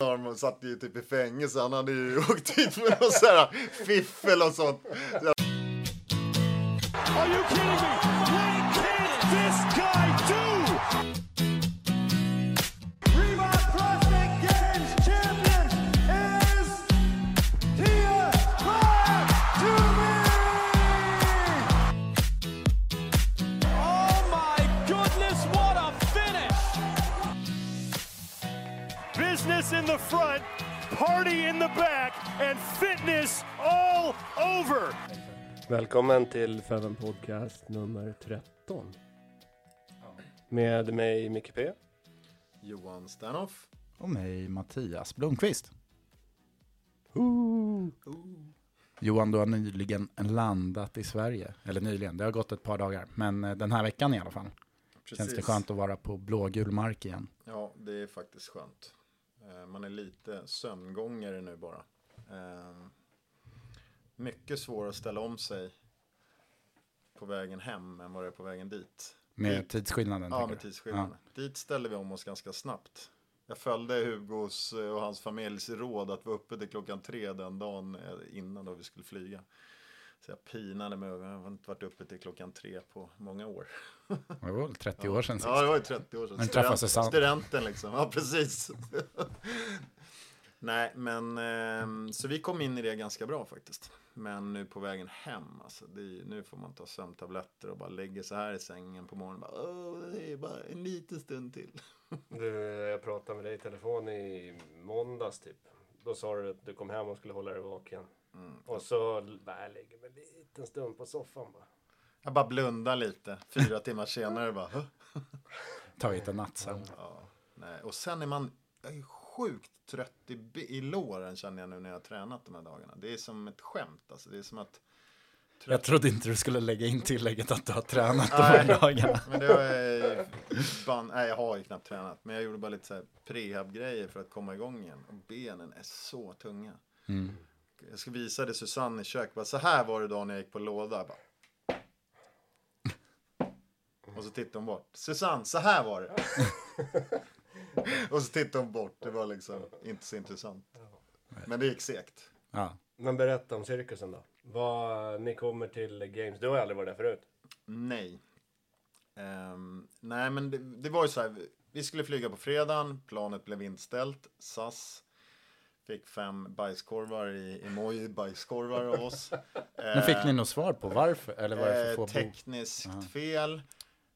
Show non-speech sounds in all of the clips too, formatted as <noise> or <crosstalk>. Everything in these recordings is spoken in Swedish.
Han satt ju typ i fängelse. Han hade ju <laughs> åkt dit för någon sån här fiffel och sånt. Are you kidding me? Business in the front, party in the back, and fitness all over. Välkommen till Feven Podcast nummer 13. Med mig Micke P. Johan Sternoff. Och mig Mattias Blomqvist. Johan, du har nyligen landat i Sverige. Eller nyligen, det har gått ett par dagar. Men eh, den här veckan i alla fall. Känns det skönt att vara på blågul mark igen. Ja, det är faktiskt skönt. Eh, Man är lite sömngångare nu bara. Eh, Mycket svårare att ställa om sig på vägen hem än vad det är på vägen dit. Med tidsskillnaden. Ja, med tidsskillnaden. Dit ställde vi om oss ganska snabbt. Jag följde Hugos eh, och hans familjs råd att vara uppe till klockan tre den dagen innan då vi skulle flyga. Så jag pinade mig jag har inte varit uppe till klockan tre på många år. Ja. <laughs> Det var väl 30 år sedan sist. Ja, det var ju 30 år sedan. Men träffas i sand. Studenten liksom, ja precis. <laughs> Nej, men ehm, så vi kom in i det ganska bra faktiskt. Men nu på vägen hem, alltså, det är, nu får man ta sömntabletter och bara lägga sig här i sängen på morgonen. Bara, Åh, det är bara en liten stund till. <laughs> Du, jag pratade med dig i telefon i måndags typ. Då sa du att du kom hem och skulle hålla dig vaken. Och så bara, jag lägger mig en liten stund på soffan bara. Jag bara blundar lite, fyra timmar senare bara, "Hå?" <laughs> Tagit en nattsömn. ja, nej. Och sen är man, jag är sjukt trött i, i låren känner jag nu när jag har tränat de här dagarna. Det är som ett skämt, alltså. Det är som att Jag trodde inte du skulle lägga in tillägget att du har tränat de här dagarna. <laughs> Men det var ban- Nej, jag har ju knappt tränat. Men jag gjorde bara lite så prehab-grejer för att komma igång igen. Och benen är så tunga. Jag ska visa det Susanne i köket. Bara, så här var det dagen jag gick på låda. Bara. <laughs> Och så tittade hon bort. Susanne, så här var det. <laughs> och så tittade hon bort. Det var liksom inte så intressant. Men det gick segt. Ja. Men berätta om cirkusen då. Vad, ni kommer till Games, du har aldrig varit där förut. Nej. Ehm, nej, men det, det var ju så här. Vi skulle flyga på fredagen. Planet blev inställt. SAS fick fem bajskorvar i emoji bajskorvar av oss. <laughs> Men fick ni något svar på varför? Eller var det för Eh, få bo? tekniskt fel.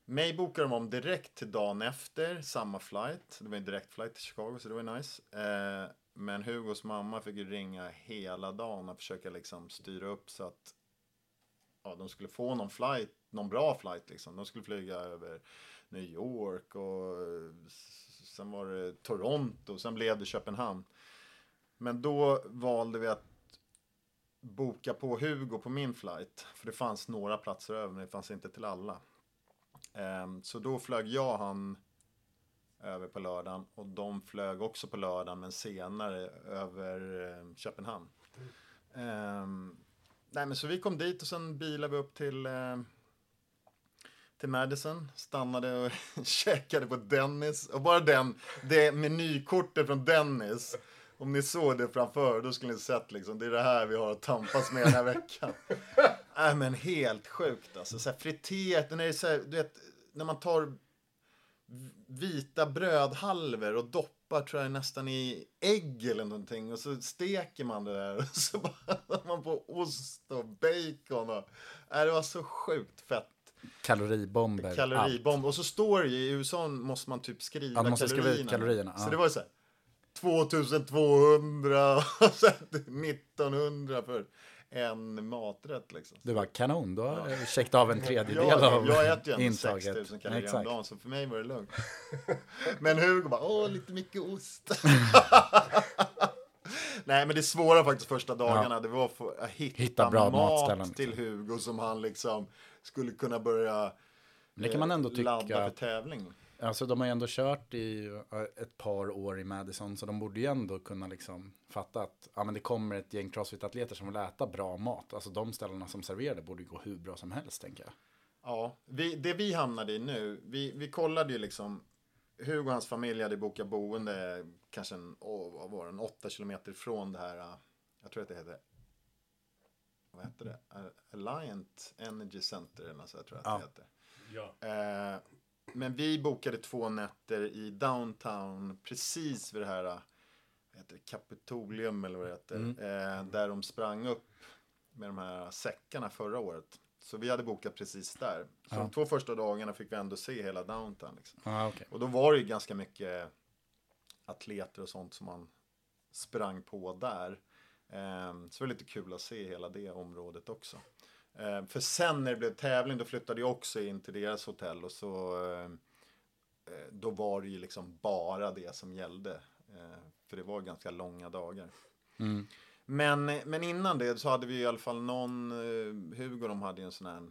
Mig bokade de om direkt till dagen efter, samma flight. Det var en direkt flight till Chicago, så det var nice. Eh, men Hugos mamma fick ju ringa hela dagen och försöka liksom styra upp så att ja, de skulle få någon flight, någon bra flight liksom. De skulle flyga över New York och sen var det Toronto, sen blev det Köpenhamn. Men då valde vi att boka på Hugo på min flight. För det fanns några platser över, men det fanns inte till alla. Ehm, så då flög jag han över på lördagen. Och de flög också på lördagen men senare över eh, Köpenhamn. Um, nej men så vi kom dit och sen bilade vi upp till eh, till Madison, stannade och <laughs> käkade på Dennis. Och bara den, det menykortet från Dennis. Om ni såg det framför då skulle ni sett liksom, det är det här vi har att tampas med den här veckan. <laughs> Nej men helt sjukt alltså. Så här, friterat, när, det är så här, du vet, när man tar vita brödhalvor och doppar tror jag nästan i ägg eller någonting och så steker man det där och så <laughs> bara man på ost och bacon och, nej, det var så sjukt fett Kaloribomber. Kaloribomb. Och så står det ju, i USA måste man typ skriva ja, måste kalorierna. Skriva kalorierna. Ja. Så det var ju så här, 2200, 1900 för en maträtt liksom. Det var kanon, då har ja. checkat av en tredjedel ja, av Jag äter ju ändå 6000 kalorier om dagen, så för mig var det lugnt. Men Hugo bara, åh, lite mycket ost. <laughs> Nej, men det svåra faktiskt första dagarna, ja. det var att hitta, hitta bra mat till Hugo som han liksom skulle kunna börja det kan man ändå tycka, ladda för tävling. Alltså de har ju ändå kört i ett par år i Madison så de borde ju ändå kunna liksom fatta att ja, men det kommer ett gäng crossfit-atleter som vill äta bra mat. Alltså de ställena som serverar det borde gå hur bra som helst tänker jag. Ja, vi, det vi hamnade i nu, vi, vi kollade ju liksom Hugo och hans familj hade bokat boende kanske en, vad var det, en åtta kilometer från det här, jag tror att det heter vad hette det? Alliant Energy Center eller något så tror jag att det heter. Ja. Eh, men vi bokade två nätter i downtown precis vid det här vad heter det, Kapitolium eller vad det heter. Mm. Eh, där de sprang upp med de här säckarna förra året. Så vi hade bokat precis där. Så ja. de två första dagarna fick vi ändå se hela downtown. Liksom. Ah, okay. Och då var det ju ganska mycket atleter och sånt som man sprang på där. Ehm, så det var lite kul att se hela det området också. Ehm, för sen när det blev tävling då flyttade jag också in till deras hotell och så ehm, eh, då var det ju liksom bara det som gällde. För det var ganska långa dagar. Mm. Men, men innan det så hade vi i alla fall någon, eh, Hugo de hade ju en sån här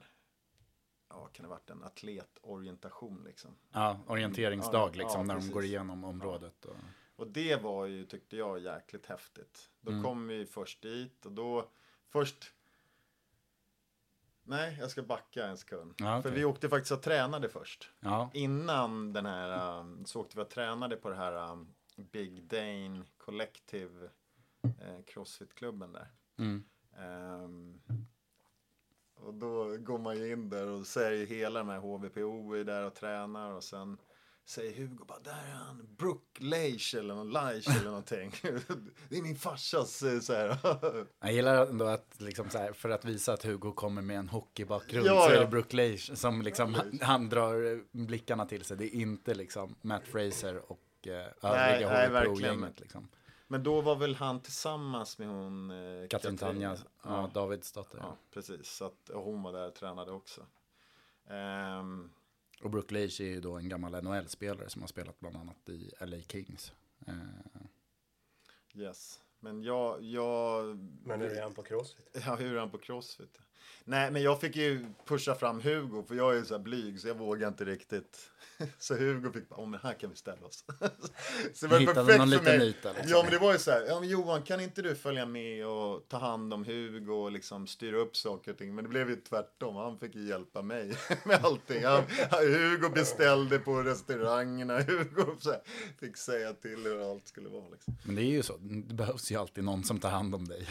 ja, kan det varit en atletorientation liksom. Ja, orienteringsdag liksom ja, när precis. de går igenom området. Och... Och det var ju, tyckte jag, jäkligt häftigt. Då mm. kom vi först dit och då, först Nej, jag ska backa en sekund. Ja, okay. För vi åkte faktiskt och tränade först. Ja. Innan den här, um, så åkte vi och tränade på det här um, Big Dane Collective eh, Crossfit-klubben där. Mm. Um, och då går man ju in där och ser hela de här HVPO är där och tränar och sen säger Hugo bara, där är han, Brook Leish eller någon Leish eller någonting. <laughs> det är min farsas eh, så här. <laughs> Jag gillar ändå att liksom så här, för att visa att Hugo kommer med en hockeybakgrund ja, så är det Brook Leish som liksom, ja, han, <laughs> han, drar blickarna till sig. Det är inte liksom Matt Fraser och eh, övriga HVPO-gänget liksom. Men då var väl han tillsammans med hon eh, Katrin Tanja, ja, ja, Davids dotter. Ja, precis. Så att, hon var där och tränade också. Um, och Brook Leish är ju då en gammal NHL-spelare som har spelat bland annat i LA Kings. Uh. Yes, men jag, jag... Men hur är han på crossfit? <laughs> Ja, hur är han på crossfit? Nej, men jag fick ju pusha fram Hugo, för jag är ju så här blyg, så jag vågar inte riktigt. <laughs> Så Hugo fick bara, oh, men här kan vi ställa oss. <laughs> så det var Hittade perfekt någon för mig. Yta, liksom. Ja, men det var ju så här, ja men Johan, kan inte du följa med och ta hand om Hugo och liksom styra upp saker och ting? Men det blev ju tvärtom, han fick hjälpa mig <laughs> med allting. Han, Hugo beställde på restaurangerna, Hugo här, fick säga till hur allt skulle vara. Liksom. Men det är ju så, det behövs ju alltid någon som tar hand om dig.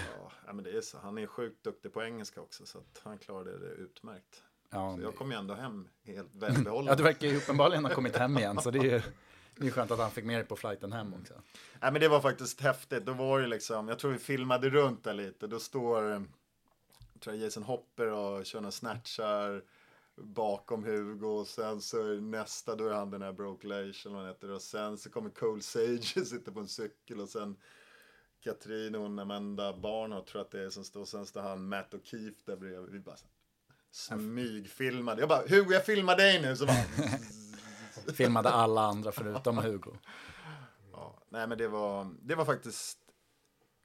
Ja, men det är så. Han är sjukt duktig på engelska också, så att han klarade det utmärkt. Ja, så jag kom ju ändå hem helt <laughs> välbehållen. ja, du verkar ju uppenbarligen ha kommit hem igen, så det är ju det är skönt att han fick med dig på flighten hem också. Nej, men det var faktiskt häftigt. Då var det liksom, jag tror vi filmade runt där lite. Då står, jag tror jag Jason Hopper och kör några snatchar bakom Hugo och sen så nästa då är han den här Broke Leish eller vad heter och sen så kommer Cole Sage och <laughs> sitter på en cykel och sen Katrin hon Amanda Barnard tror att det är som står, sen står han Matt och Keith där bredvid. Vi bara smygfilmade. Jag bara, Hugo jag filmar dig nu. Så bara... <laughs> Filmade alla andra förutom Hugo. Ja, nej men det var, det var faktiskt,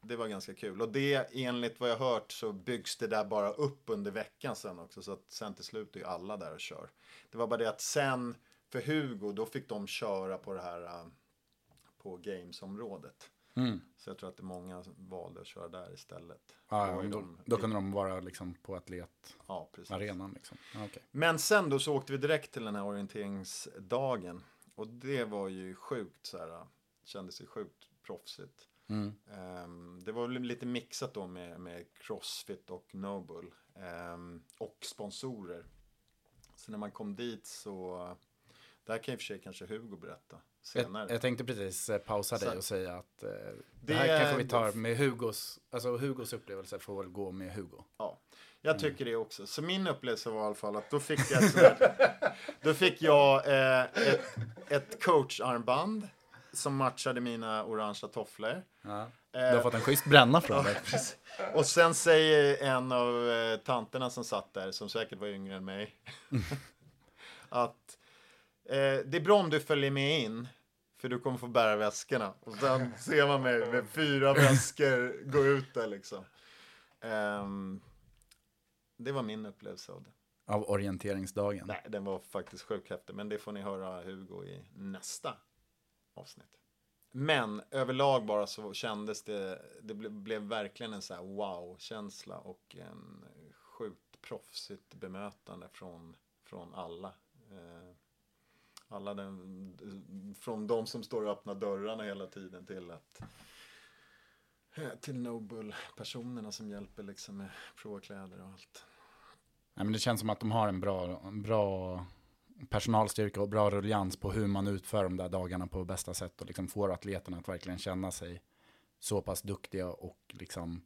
det var ganska kul. Och det, enligt vad jag hört så byggs det där bara upp under veckan sen också. Så att sen till slut är ju alla där och kör. Det var bara det att sen för Hugo, då fick de köra på det här uh, på Games-området. Mm. Så jag tror att det många valde att köra där istället. Ja, Då då, ju då, de- kunde de vara liksom på atletarenan. Ja. Liksom. Okej. Men sen då så åkte vi direkt till den här orienteringsdagen. Och det var ju sjukt så här, kändes ju sjukt proffsigt. Mm. Ehm, det var lite mixat då med, med Crossfit och Noble. ehm, och sponsorer. Så när man kom dit så, där kan och för sig kanske Hugo berätta senare. Jag, jag tänkte precis eh, pausa dig Så- och säga att eh, det, Det här är- kanske vi tar med Hugos, alltså Hugos upplevelse får väl gå med Hugo. Ja, jag tycker det också. Så min upplevelse var i alla fall att då fick jag här- <laughs> då fick jag eh, ett, ett coacharmband som matchade mina orangea tofflor. Ja. Du Eh, har fått en schysst bränna från dig. <laughs> Och sen säger en av eh, tanterna som satt där, som säkert var yngre än mig, <laughs> att eh, det är bra om du följer med in, för du kommer få bära väskorna. Och sen <laughs> ser man mig med fyra väskor gå ut där liksom. Ehm, det var min upplevelse av det. Av orienteringsdagen. Nej, den var faktiskt sjukt häftig, men det får ni höra Hugo i nästa avsnitt. Men överlag bara så kändes det, det ble, blev verkligen en så här wow-känsla och en sjukt proffsigt bemötande från, från alla. Eh, alla den, från de som står och öppnar dörrarna hela tiden till att eh, till Noble-personerna som hjälper liksom med provkläder och allt. Nej, men det känns som att de har en bra, en bra personalstyrka och bra ruljans på hur man utför de där dagarna på bästa sätt och liksom får atleterna att verkligen känna sig så pass duktiga och liksom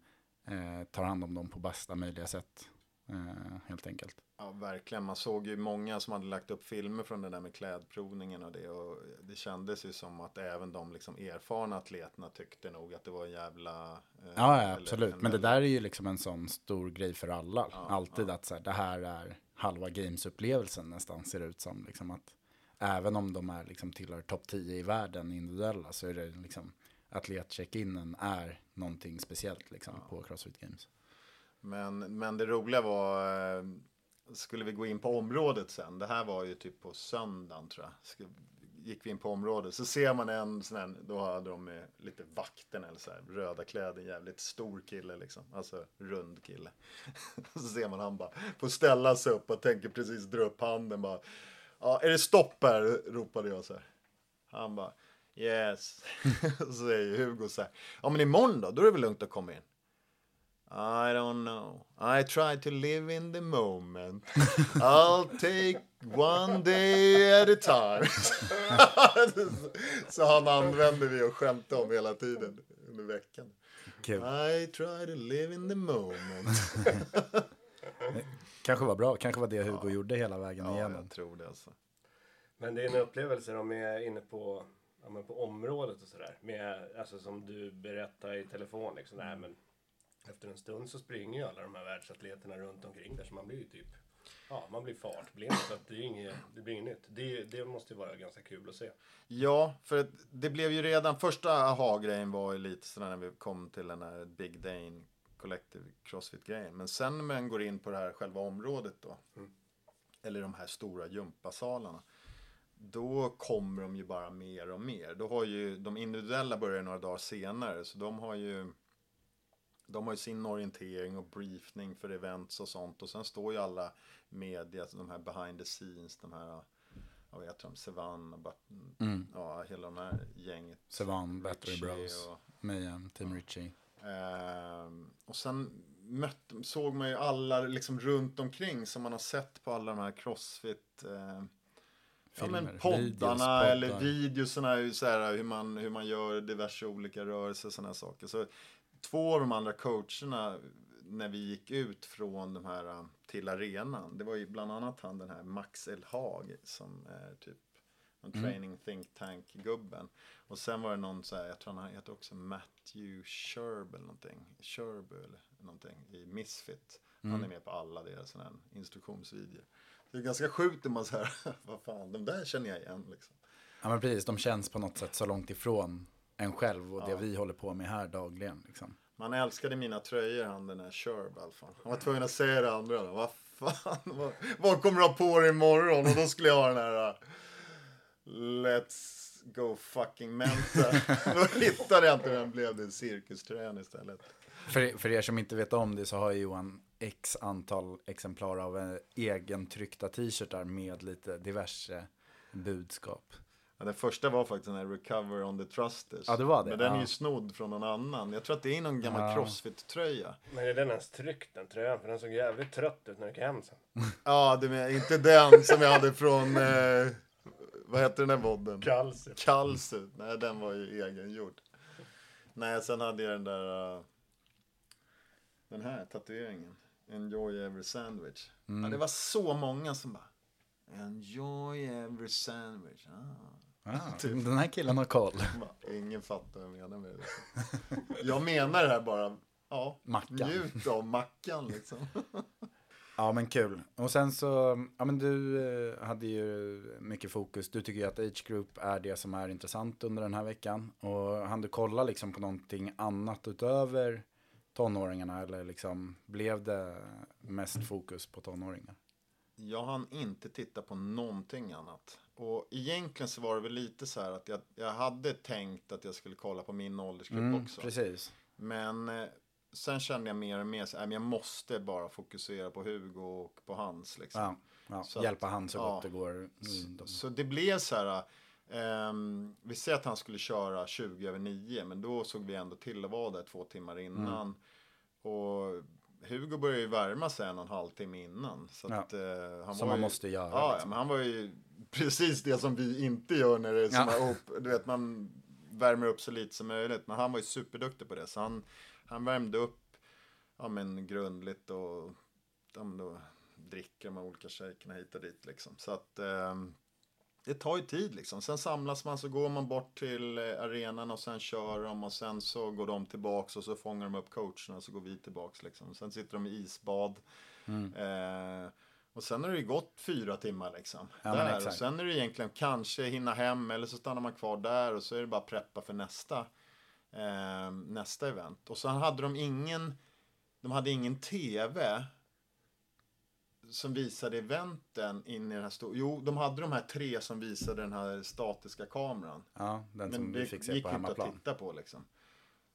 eh, tar hand om dem på bästa möjliga sätt. Eh, helt enkelt. Ja, verkligen. Man såg ju många som hade lagt upp filmer från det där med klädprovningen och det. Och det kändes ju som att även de liksom erfarna atleterna tyckte nog att det var en jävla... eh, Ja, ja absolut. en Men det där är ju liksom en sån stor grej för alla. Ja, Alltid att så här, det här är halva gamesupplevelsen nästan ser ut som. Liksom att även om de är liksom tillhör topp 10 i världen individuella så är det liksom atletcheck-inen är någonting speciellt liksom på Crossfit Games. Men, men det roliga var, eh, skulle vi gå in på området sen. Det här var ju typ på söndagen tror jag. Gick vi in på området så ser man en sån här, då hade de lite vakten eller så här, röda kläder, jävligt stor kille liksom. Alltså rund kille. <laughs> så ser man han bara får ställa sig upp och tänker precis dra upp handen bara. Ja, är det stopp här? ropade jag så här. Han bara yes. <laughs> så säger Hugo så här. Ja men imorgon då? Då är det väl lugnt att komma in. I don't know. I try to live in the moment. <laughs> I'll take one day at a time. <laughs> så han använder vi och skämtar om hela tiden under veckan. Kul. I try to live in the moment. <laughs> Kanske var bra, kanske var det Hugo gjorde hela vägen ja, igenom. jag tror det alltså. Men din upplevelse de är inne på, ja, men på området och sådär. Med, alltså som du berättar i telefon liksom. Nej, men efter en stund så springer ju alla de här världsatleterna runt omkring där så man blir ju typ, ja man blir fartblind så att det är inget, det blir inget nytt. Det, det måste ju vara ganska kul att se. Ja, för det blev ju redan, första aha-grejen var ju lite sådär när vi kom till den här Big Dane Collective Crossfit-grejen. Men sen när man går in på det här själva området då, eller de här stora gympasalarna, då kommer de ju bara mer och mer. Då har ju de individuella börjar några dagar senare, så de har ju de har ju sin orientering och briefning för events och sånt och sen står ju alla media, de här behind the scenes, de här jag vet de, Sevan Mm. ja hela de här gänget. Sevan, Battery Bros, och- Mayhem, Team Richie. Ehm, och sen mött, såg man ju alla liksom runt omkring som man har sett på alla de här crossfit eh, ja, Filmer, men poddarna videos, eller så här, hur, man, hur man gör diverse olika rörelser och sådana saker. Så två av de andra coacherna när vi gick ut från de här eh, till arenan, det var ju bland annat han den här Max Elhag som är typ en Mm. training think tank gubben. Och sen var det någon så här, jag tror han heter också Matthew Sherb eller någonting. Sherb eller någonting i Misfit. Han Mm. är med på alla deras här instruktionsvideor. Det är ganska sjukt när man säger, <laughs> vad fan, de där känner jag igen liksom. Ja men precis, de känns på något sätt så långt ifrån en själv och det Ja. vi håller på med här dagligen. Liksom. Man älskade mina tröjor, han den där Sherb i alla fall. Han var tvungen att säga det andra. då. Vad fan, vad, vad kommer du ha på dig imorgon? Och då skulle jag ha den här, Let's go fucking mental. <laughs> Då hittade jag inte den, blev det cirkuströjan istället. För, för er som inte vet om det så har Johan x antal exemplar av en egen tryckta t-shirtar med lite diverse budskap. Ja, den första var faktiskt den här Recover on the Trusters. Ja, det var det. Men den är ju snodd från någon annan. Jag tror att det är någon gammal Ja. Crossfit-tröja. Men är den ens tryckt den tröjan? För den såg jävligt trött ut när jag gick hem sen. <laughs> Ja, det är inte den som jag hade från, eh, vad heter den här vodden? Kalsium. Kalsut. Nej, den var ju egengjord. Nej, sen hade jag den där, eh, den här tatueringen. Enjoy every sandwich. Mm. Ja, det var så många som bara, enjoy every sandwich. Ah. Ah, <laughs> den här killen har koll. Ingen fattar vad jag menar med det. <laughs> Jag menar det här bara, ja, Mackan. njut av mackan liksom. <laughs> Ja men kul. Och sen så, ja men du eh, hade ju mycket fokus. Du tycker ju att Age Group är det som är intressant under den här veckan. Och hann du kolla liksom på någonting annat utöver tonåringarna? Eller liksom blev det mest fokus på tonåringar? Jag hann inte titta på någonting annat. Och egentligen så var det väl lite så här att jag, jag hade tänkt att jag skulle kolla på min åldersgrupp Mm, också. precis. Men eh, sen kände jag mer och mer här, men jag måste bara fokusera på Hugo och på hans liksom. Ja, ja. Så att- hjälpa han så ja. gott det går. Mm, de- Så det blev så här, ehm, vi säger att han skulle köra 20 över 9, men då såg vi ändå till att vara där två timmar innan. Mm. Och Hugo började ju värma sig en och en halv timme innan. Så Ja. att, eh, han Som var man ju, måste göra, Ja, liksom. men han var ju <laughs> precis det som vi inte gör när det är såna Ja. upp, Du vet, man värmer upp så lite som möjligt. Men han var ju superduktig på det. Så han, han värmde upp ja, men grundligt och ja, men då dricker de olika shakerna hit och dit liksom. Så att ehm, det tar ju tid liksom. Sen samlas man så går man bort till eh, arenan och sen kör de och sen så går de tillbaks och så fångar de upp coacherna och så går vi tillbaks liksom. Sen sitter de i isbad. Eh, och sen har det ju gått fyra timmar liksom. Ja, där. Och sen är det egentligen kanske hinna hem eller så stannar man kvar där och så är det bara preppa för nästa, eh, nästa event. Och sen hade de ingen, de hade ingen tv som visade eventen in i den här stora... Jo, de hade de här tre som visade den här statiska kameran. Ja, den som Men vi det fick se gick på inte att hemmaplan. titta på liksom.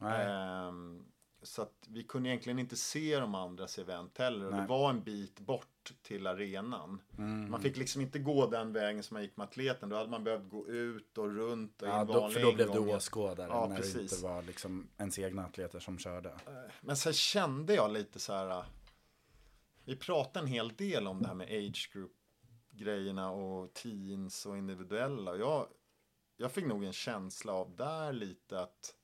Ehm, så att vi kunde egentligen inte se de andras event heller. Och det var en bit bort till arenan. Mm. Man fick liksom inte gå den vägen som man gick med atleten. Då hade man behövt gå ut och runt och Ja, då, för då blev du åskådare Ja, när precis. det inte var liksom ens egna atleter som körde. Men sen kände jag lite så här. Vi pratade en hel del om det här med age group grejerna och teens och individuella. Jag, jag fick nog en känsla av där lite att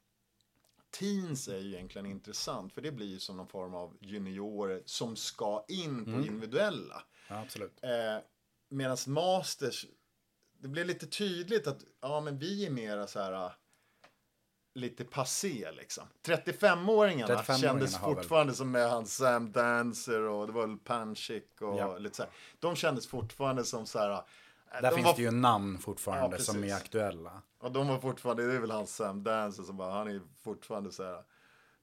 teens är ju egentligen intressant för det blir ju som någon form av juniorer som ska in på individuella. Ja, absolut. Eh, Medan masters, det blev lite tydligt att ja, men vi är mera så här lite passé liksom. 35-åringarna 35-åringarna kändes har väl- fortfarande som med han Sam Dancer och det var väl Panchik och Ja. lite så här. De kändes fortfarande som så här. äh, Där de finns var, det ju namn fortfarande Ja, som är aktuella. Och de var fortfarande, det är väl han Sam Dancer som bara, han är fortfarande så här.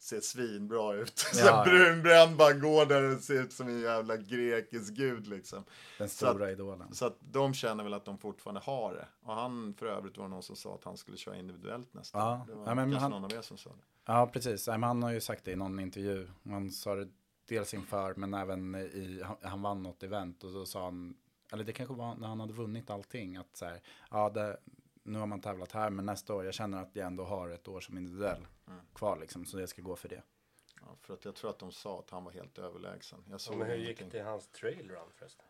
Ser svinbra ut. <laughs> Ja, ja. brunbränd bara går där och ser ut som en jävla grekisk gud liksom. Den Så att- stora idolen. Så att de känner väl att de fortfarande har det. Och han för övrigt var någon som sa att han skulle köra individuellt nästa Ja, år. Det var ja, men kanske han- någon av er som sa det. Ja, precis. Nej, men han har ju sagt det i någon intervju. Han sa det dels inför, men även i, han, han vann något event och då sa han, eller det kanske var när han hade vunnit allting, att så här, ja, det, nu har man tävlat här, men nästa år, jag känner att jag ändå har ett år som individuell Mm. kvar liksom, så jag ska gå för det. Ja, för att jag tror att de sa att han var helt överlägsen. Jag Så såg men hur gick det i hans trail run förresten?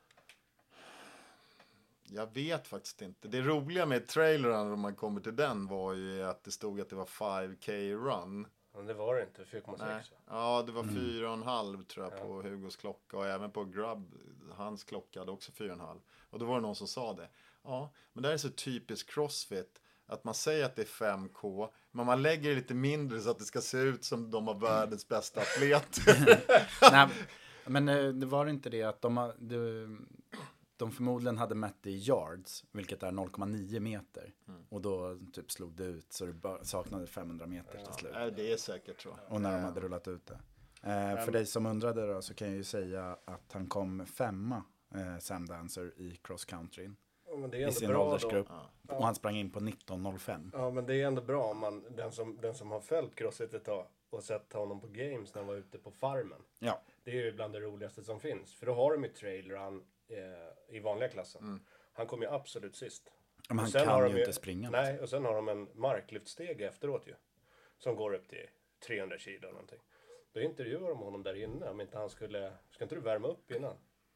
Jag vet faktiskt inte. Det roliga med trailern om man kommer till den var ju att det stod att det var 5K run. Men det var det inte, 4,6 Nej. va? Ja, det var Mm. fyra och en halv tror jag på Hugos klocka och även på Grub, hans klocka hade också fyra och en halv. Och då var det någon som sa det. Ja, men det här är så typiskt Crossfit att man säger att det är 5K, men man lägger det lite mindre så att det ska se ut som de har världens bästa atleter. <laughs> Nej, <laughs> men eh, det var inte det att de, de, de förmodligen hade mätt det i yards, vilket är 0,9 meter. Mm. Och då typ slog det ut så det saknade 500 meter till slut. Det är säkert jag. Och när de hade rullat ut det. Eh, för dig som undrade då så kan jag ju säga att han kom femma, eh, Sam Dancer, i cross country. Ja, men det är i ändå sin bra åldersgrupp. då. Och han sprang in på 19.05. Ja, men det är ändå bra om man, den som, den som har följt Crossfit ett tag och sett honom på games när han var ute på farmen. Ja. Det är ju bland det roligaste som finns. För då har de ju trail run eh, i vanliga klassen. Han kommer ju absolut sist. Men han kan har ju de inte springa. Nej, och sen har de en marklyftsteg efteråt ju. Som går upp till 300 kilo eller någonting. Då intervjuar de honom där inne om inte han skulle... Ska inte du värma upp innan?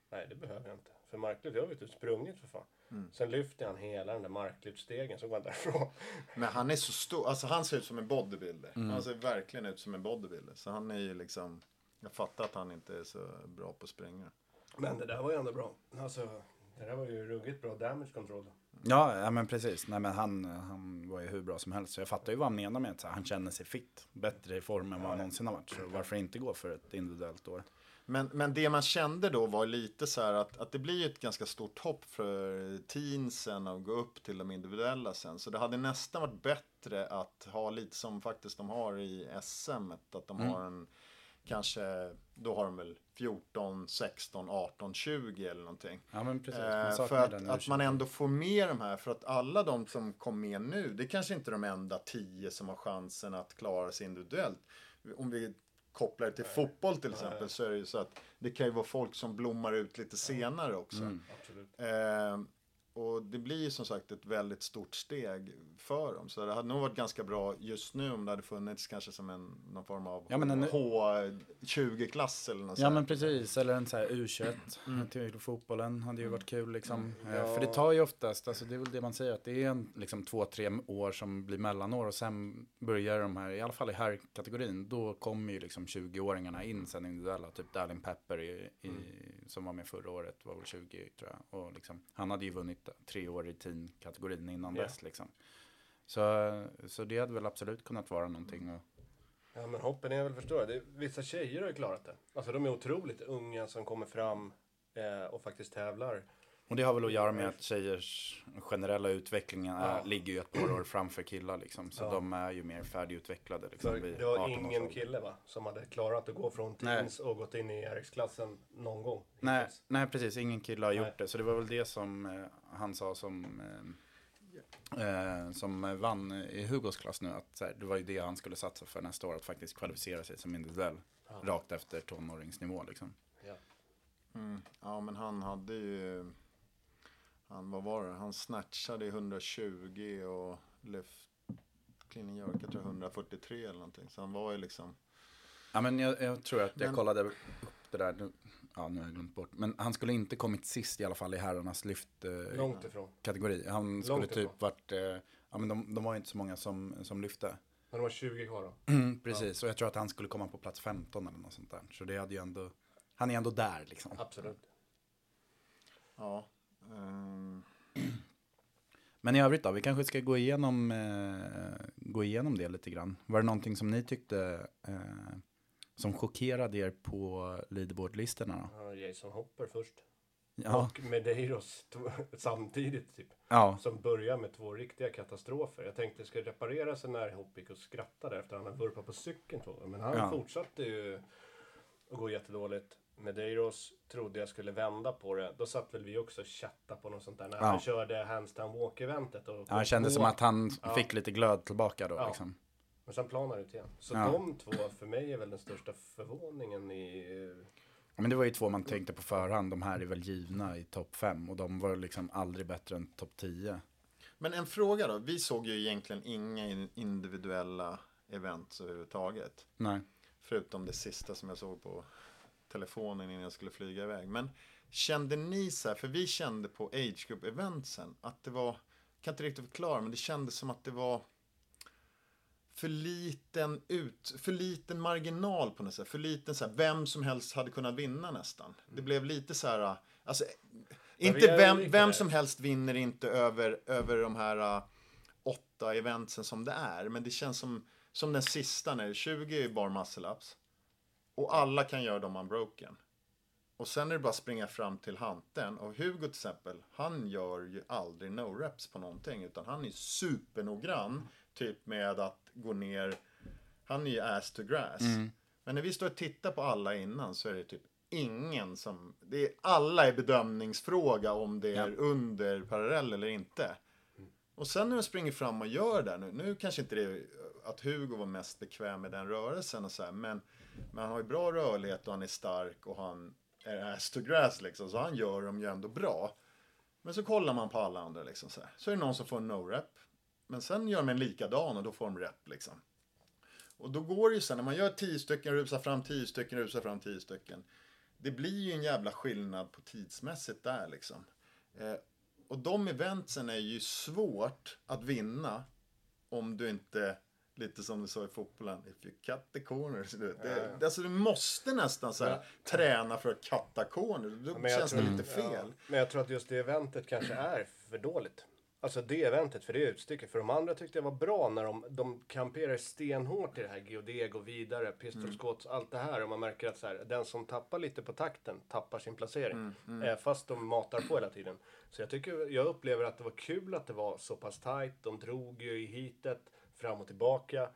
Nej, det behöver jag inte. För marklyft, jag har ju inte sprungit för fan. Mm. Sen lyfter han hela den där marklyftstegen så går han därifrån. Men han är så stor, alltså han ser ut som en bodybuilder. Mm. Han ser verkligen ut som en bodybuilder. Så han är ju liksom, jag fattar att han inte är så bra på att springa. Men det där var ju ändå bra. Alltså, det där var ju ruggigt bra damage control. Ja, ja men precis. Nej, men han, han var ju hur bra som helst. Så jag fattar ju vad han menar med att han känner sig fit. Bättre i form än vad han någonsin har varit. Så varför inte gå för ett individuellt år? Men, men det man kände då var lite så här att, att det blir ett ganska stort hopp för teensen att gå upp till de individuella sen. Så det hade nästan varit bättre att ha lite som faktiskt de har i SM. Att de har en, kanske, då har de väl 14, 16, 18, 20 eller någonting. Ja, men precis. Man Eh, för att, att man ändå får med de här, för att alla de som kom med nu, det är kanske inte de enda tio som har chansen att klara sig individuellt. Om vi kopplar det till fotboll till exempel så är det ju så att det kan ju vara folk som blommar ut lite senare också. Mm. Eh, och det blir som sagt ett väldigt stort steg för dem. Så det hade nog varit ganska bra just nu om det hade funnits kanske som en, någon form av Ja, en- H20-klass eller något Ja men precis, eller en så här U21 Mm. till fotbollen hade ju varit kul liksom. Eh, För det tar ju oftast, alltså det är väl det man säger, att det är en, liksom två, tre år som blir mellanår och sen börjar de här, i alla fall i här kategorin, då kommer ju liksom 20-åringarna in sen individuella, typ Darlin Pepper i, i, som var med förra året, var väl 20 tror jag. Och liksom, han hade ju vunnit tre år i teen-kategorin innan Ja. dess liksom. Så, så det hade väl absolut kunnat vara någonting. Och, Ja men hoppen är väl. Det, vissa tjejer har ju klarat det. Alltså de är otroligt unga som kommer fram eh, och faktiskt tävlar. Och det har väl att göra med att tjejers generella utveckling är, Ja. ligger ju ett par år framför killar liksom. Så Ja. de är ju mer färdigutvecklade liksom. Det var 18 års ingen kille va? Som hade klarat att gå från teens och gått in i RX-klassen någon gång. Nej, hittills. nej, precis. Ingen kille har gjort Nej. det. Så det var väl det som eh, han sa som, eh, eh, som vann i Hugos klass nu. Att så här, det var ju det han skulle satsa för nästa år. Att faktiskt kvalificera sig som individuell. Rakt efter tonåringsnivå liksom. Ja. Mm. Ja, men han hade ju... Han, vad var det? Han snatchade i 120 och lyft clean and jerk, jag tror 143 eller någonting. Så han var ju liksom... Ja, men jag, jag tror att jag Men- kollade upp det där. Nu, ja, nu har jag glömt bort. Men han skulle inte kommit sist i alla fall i herrarnas lyft. Eh, Långt ifrån. kategori. Han skulle Långt typ ifrån. varit, eh, ja men de, de var ju inte så många som, som lyfte. Men de var 20 kvar då. Precis, och jag tror att han skulle komma på plats 15 eller något sånt där. Så det hade ju ändå, han är ändå där liksom. Absolut. Ja. Ehm, Men i övrigt då, vi kanske ska gå igenom, eh, gå igenom det lite grann. Var det någonting som ni tyckte eh, som chockerade er på leaderboardlistorna? Ja, Jason Hopper först. Ja, Och Medeiros samtidigt typ. ja, Som börjar med två riktiga katastrofer. Jag tänkte ska reparera sig när Hopp gick och skrattade efter att han hade vurpat på cykeln. Men han Ja. fortsatte ju att gå jättedåligt. Medeiros trodde jag skulle vända på det. Då satt väl vi också och chattade på något sånt där. När Ja. han körde handstand walk-eventet. Ja han kände på. som att han Ja. fick lite glöd tillbaka då Ja. liksom. Men sen planade det ut igen. Så Ja. de två för mig är väl den största förvåningen i... Men det var ju två man tänkte på förhand, de här är väl givna i topp 5 och de var liksom aldrig bättre än topp 10. Men en fråga då. Vi såg ju egentligen inga in- individuella events överhuvudtaget. Nej. Förutom det sista som jag såg på telefonen innan jag skulle flyga iväg. Men kände ni så här, för vi kände på Age Group eventsen att det var, kan inte riktigt förklara, men det kändes som att det var för liten ut, för liten marginal på något sätt. För liten så här, vem som helst hade kunnat vinna nästan. Det blev lite så här, alltså, inte vem, vem som helst vinner inte över, över de här uh, åtta eventsen som det är. Men det känns som, som den sista, när 20 är bara muscle ups. Och alla kan göra dem unbroken. Och sen är det bara att springa fram till hanten. Och Hugo till exempel, han gör ju aldrig no reps på någonting. Utan han är supernoggrann. Typ med att gå ner. Han är ju ass to grass. Men när vi står och tittar på alla innan så är det typ ingen som, det är, alla är bedömningsfråga om det är Ja. under parallell eller inte. Och sen när de springer fram och gör det nu, nu kanske inte det är att Hugo var mest bekväm med den rörelsen och så här, men, men han har ju bra rörlighet och han är stark och han är ass to grass liksom, så han gör dem ju ändå bra. Men så kollar man på alla andra liksom så här, så är det någon som får en no-rep. Men sen gör de en likadan och då får de rep liksom. Och då går det ju sen, när man gör 10 stycken, rusar fram 10 stycken, rusar fram 10 stycken. Det blir ju en jävla skillnad på tidsmässigt där liksom. Eh, och de eventsen är ju svårt att vinna om du inte, lite som du sa i fotbollen, if you cut the corners. Du, vet. det, Alltså du måste nästan så här, träna för att cutta corners. Då känns tror- det lite fel. Ja, men jag tror att just det eventet kanske är för dåligt. Alltså det eventet, för det utstycket. För de andra tyckte jag var bra när de, de kamperar stenhårt i det här geodeg och vidare, pistolskott, allt det här. Och man märker att så här, den som tappar lite på takten tappar sin placering. Eh, fast de matar på hela tiden. Så jag tycker, jag upplever att det var kul att det var så pass tight. De drog ju i hitet fram och tillbaka.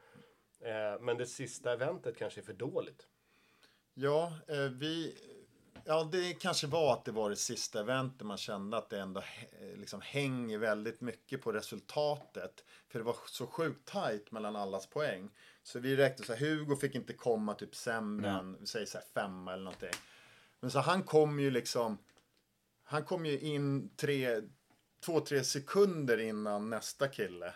Eh, men det sista eventet kanske är för dåligt. Ja, eh, vi... Ja, det kanske var att det var det sista eventet man kände att det ändå eh, liksom hänger väldigt mycket på resultatet. För det var så sjukt tajt mellan allas poäng. Så vi räknade så här, Hugo fick inte komma typ sämre än, vi säger så här femma eller någonting. Men så han kom ju liksom, han kom ju in tre, två, tre sekunder innan nästa kille.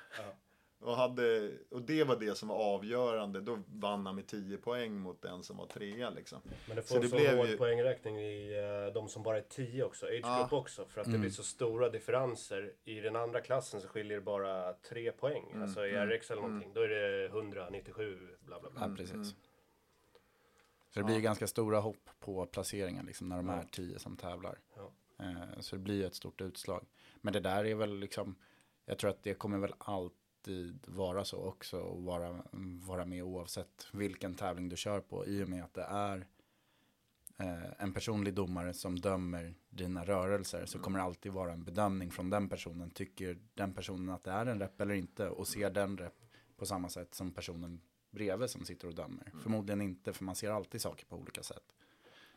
Och, hade, och det var det som var avgörande. Då vann han med 10 poäng mot den som var trea liksom. Men det Så får det så, blev hård ju- poängräkning i uh, de som bara är 10 också, age group också. För att det blir så stora differenser. I den andra klassen så skiljer det bara 3 poäng. Alltså i RX eller någonting, då är det 197 bla bla bla. Ja, precis. Så det blir ju ganska stora hopp på placeringen liksom, när de är tio som tävlar. Ja. Eh, så det blir ju ett stort utslag. Men det där är väl liksom, jag tror att det kommer väl alltid vara så också och vara, vara med oavsett vilken tävling du kör på i och med att det är eh, en personlig domare som dömer dina rörelser så kommer det alltid vara en bedömning från den personen. Tycker den personen att det är en rep eller inte och ser den rep på samma sätt som personen bredvid som sitter och dömer. Förmodligen inte för man ser alltid saker på olika sätt.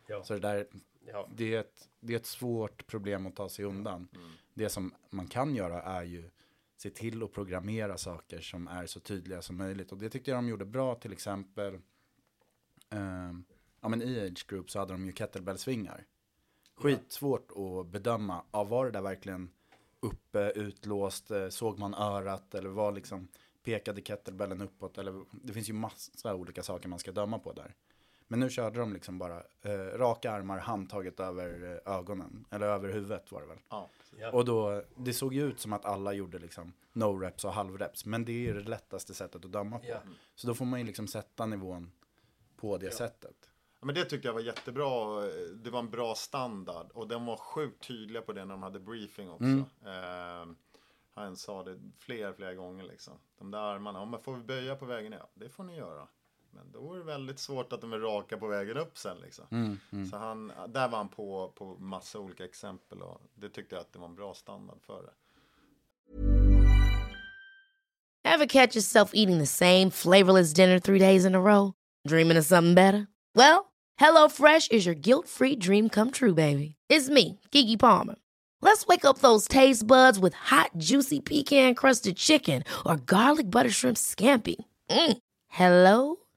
Ja. Så det där, Ja. det är, ett, det är ett svårt problem att ta sig undan. Det som man kan göra är ju se till att programmera saker som är så tydliga som möjligt. Och det tyckte jag de gjorde bra till exempel. ehm, ja men i Age Group så hade de ju kettlebellsvingar. Skitsvårt att bedöma, ja, var det där verkligen uppe, utlåst, eh, såg man örat eller var liksom pekade kettlebellen uppåt eller det finns ju massa olika saker man ska döma på där. Men nu körde de liksom bara eh, raka armar, handtaget över eh, ögonen, eller över huvudet var det väl. Ja, Ja. Och då, det såg ju ut som att alla gjorde liksom no-reps och halv-reps, men det är ju det lättaste sättet att döma på. Ja. Så då får man ju liksom sätta nivån på det sättet. Ja, men det tyckte jag var jättebra. Det var en bra standard. Och den var sjukt tydliga på det när de hade briefing också. Eh, han sa det fler, flera gånger liksom. De där armarna, om man får vi böja på vägen ner? Ja, det får ni göra. Men då är det väldigt svårt att de är raka på vägen upp sen liksom. Så han, där var han på, på massa olika exempel och det tyckte jag att det var en bra standard för det. Ever catch yourself eating the same flavorless dinner three days in a row? Dreaming of something better? Well, HelloFresh is your guilt-free dream come true, baby. It's me, Gigi Palmer. Let's wake up those taste buds with hot, juicy pecan-crusted chicken or garlic butter shrimp scampi. Mm. Hello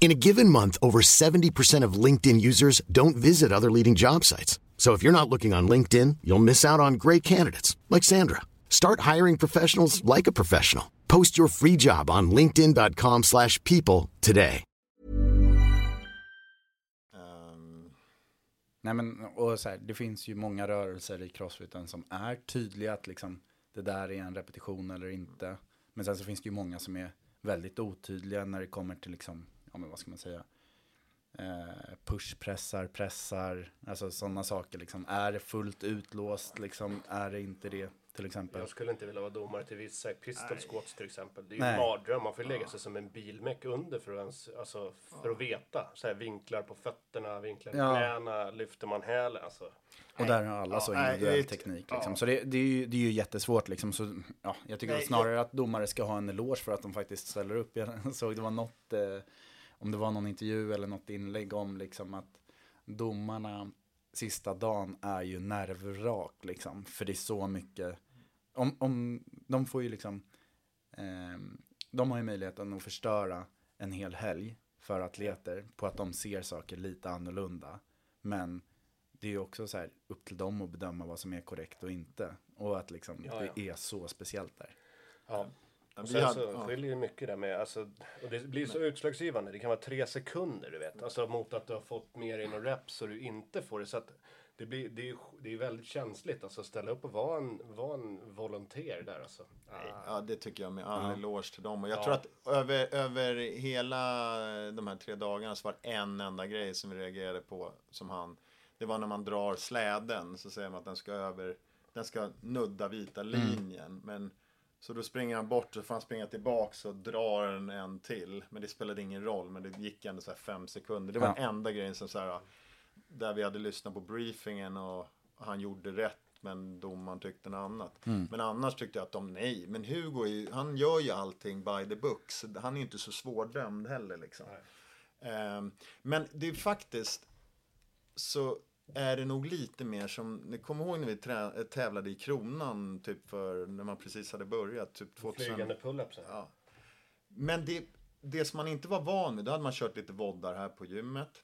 In a given month, over 70% of LinkedIn users don't visit other leading job sites. So if you're not looking on LinkedIn, you'll miss out on great candidates like Sandra. Start hiring professionals like a professional. Post your free job on linkedin.com/people slash people today. Um, Nej men, och så här, det finns ju många rörelser i crossfiten som är tydliga att liksom det där är en repetition eller inte. Men sen så finns det ju många som är väldigt otydliga när det kommer till liksom, ja men vad ska man säga, eh, pushpressar, pressar, alltså sådana saker liksom. Är det fullt utlåst liksom? Är det inte det? Till exempel. Jag skulle inte vilja vara domare till vissa pistol squats till exempel. Det är ju Nej. en mardröm. Man får ju lägga sig som en bilmäck under för att, ens, alltså, för att veta. Så här, vinklar på fötterna, vinklar på Ja. knäna, lyfter man hälen. Alltså. Och där har alla Ja, så nej, individuell är- teknik. Liksom. Så det, det, är ju, det är ju jättesvårt. Liksom. Så, ja, jag tycker Nej, snarare att domare ska ha en eloge för att de faktiskt ställer upp. Jag <laughs> såg det var något, eh, om det var någon intervju eller något inlägg om liksom, att domarna sista dagen är ju nervrak. Liksom, för det är så mycket. Om, om, de får ju liksom, ehm, de har ju möjligheten att förstöra en hel helg för atleter på att de ser saker lite annorlunda. Men det är ju också så här upp till dem att bedöma vad som är korrekt och inte. Och att liksom Ja, det ja. är så speciellt där. Ja. Ja, Och sen hade- så ja. skiljer det mycket där med, alltså, och det blir så utslagsgivande. Det kan vara tre sekunder, du vet. Alltså mot att du har fått mer in och reps så du inte får det. Så att det, blir, det, är, det är väldigt känsligt, alltså ställa upp och vara en, vara en volontär där alltså. Ja, det tycker jag med all eloge till dem. Och jag Ja. tror att över, över hela de här tre dagarna så var det en enda grej som vi reagerade på som han. Det var när man drar släden så säger man att den ska över, den ska nudda vita linjen. Men så då springer han bort så får han springa tillbaks och drar en, en till. Men det spelade ingen roll, men det gick ändå så här fem sekunder. Det var Ja. den enda grejen som så här, där vi hade lyssnat på briefingen och han gjorde rätt men domaren tyckte något annat. Men annars tyckte jag att de, nej, men Hugo är ju, han gör ju allting by the books. Han är ju inte så svårdömd heller liksom. Ehm, men det är faktiskt så är det nog lite mer som, ni kommer ihåg när vi trä, tävlade i Kronan typ för, när man precis hade börjat, typ 2000. Flygande pull-ups. Ja. Men det, det som man inte var van vid, då hade man kört lite voddar här på gymmet.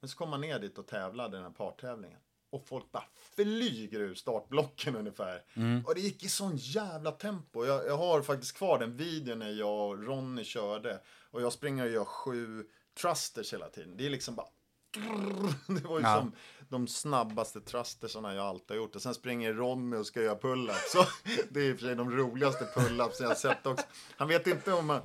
Men så kom man ner dit och tävlade den här partävlingen. Och folk bara flyger ur startblocken <laughs> ungefär. Och det gick i sån jävla tempo. Jag, jag har faktiskt kvar den videon när jag och Ronny körde. Och jag springer och gör sju trusters hela tiden. Det är liksom bara... <laughs> Det var ju Ja. som de snabbaste trustersarna jag alltid har gjort. Och sen springer Ronny och ska göra pull-ups. Så <laughs> det är i och för sig de roligaste pull-ups jag har sett också. Han vet inte om man...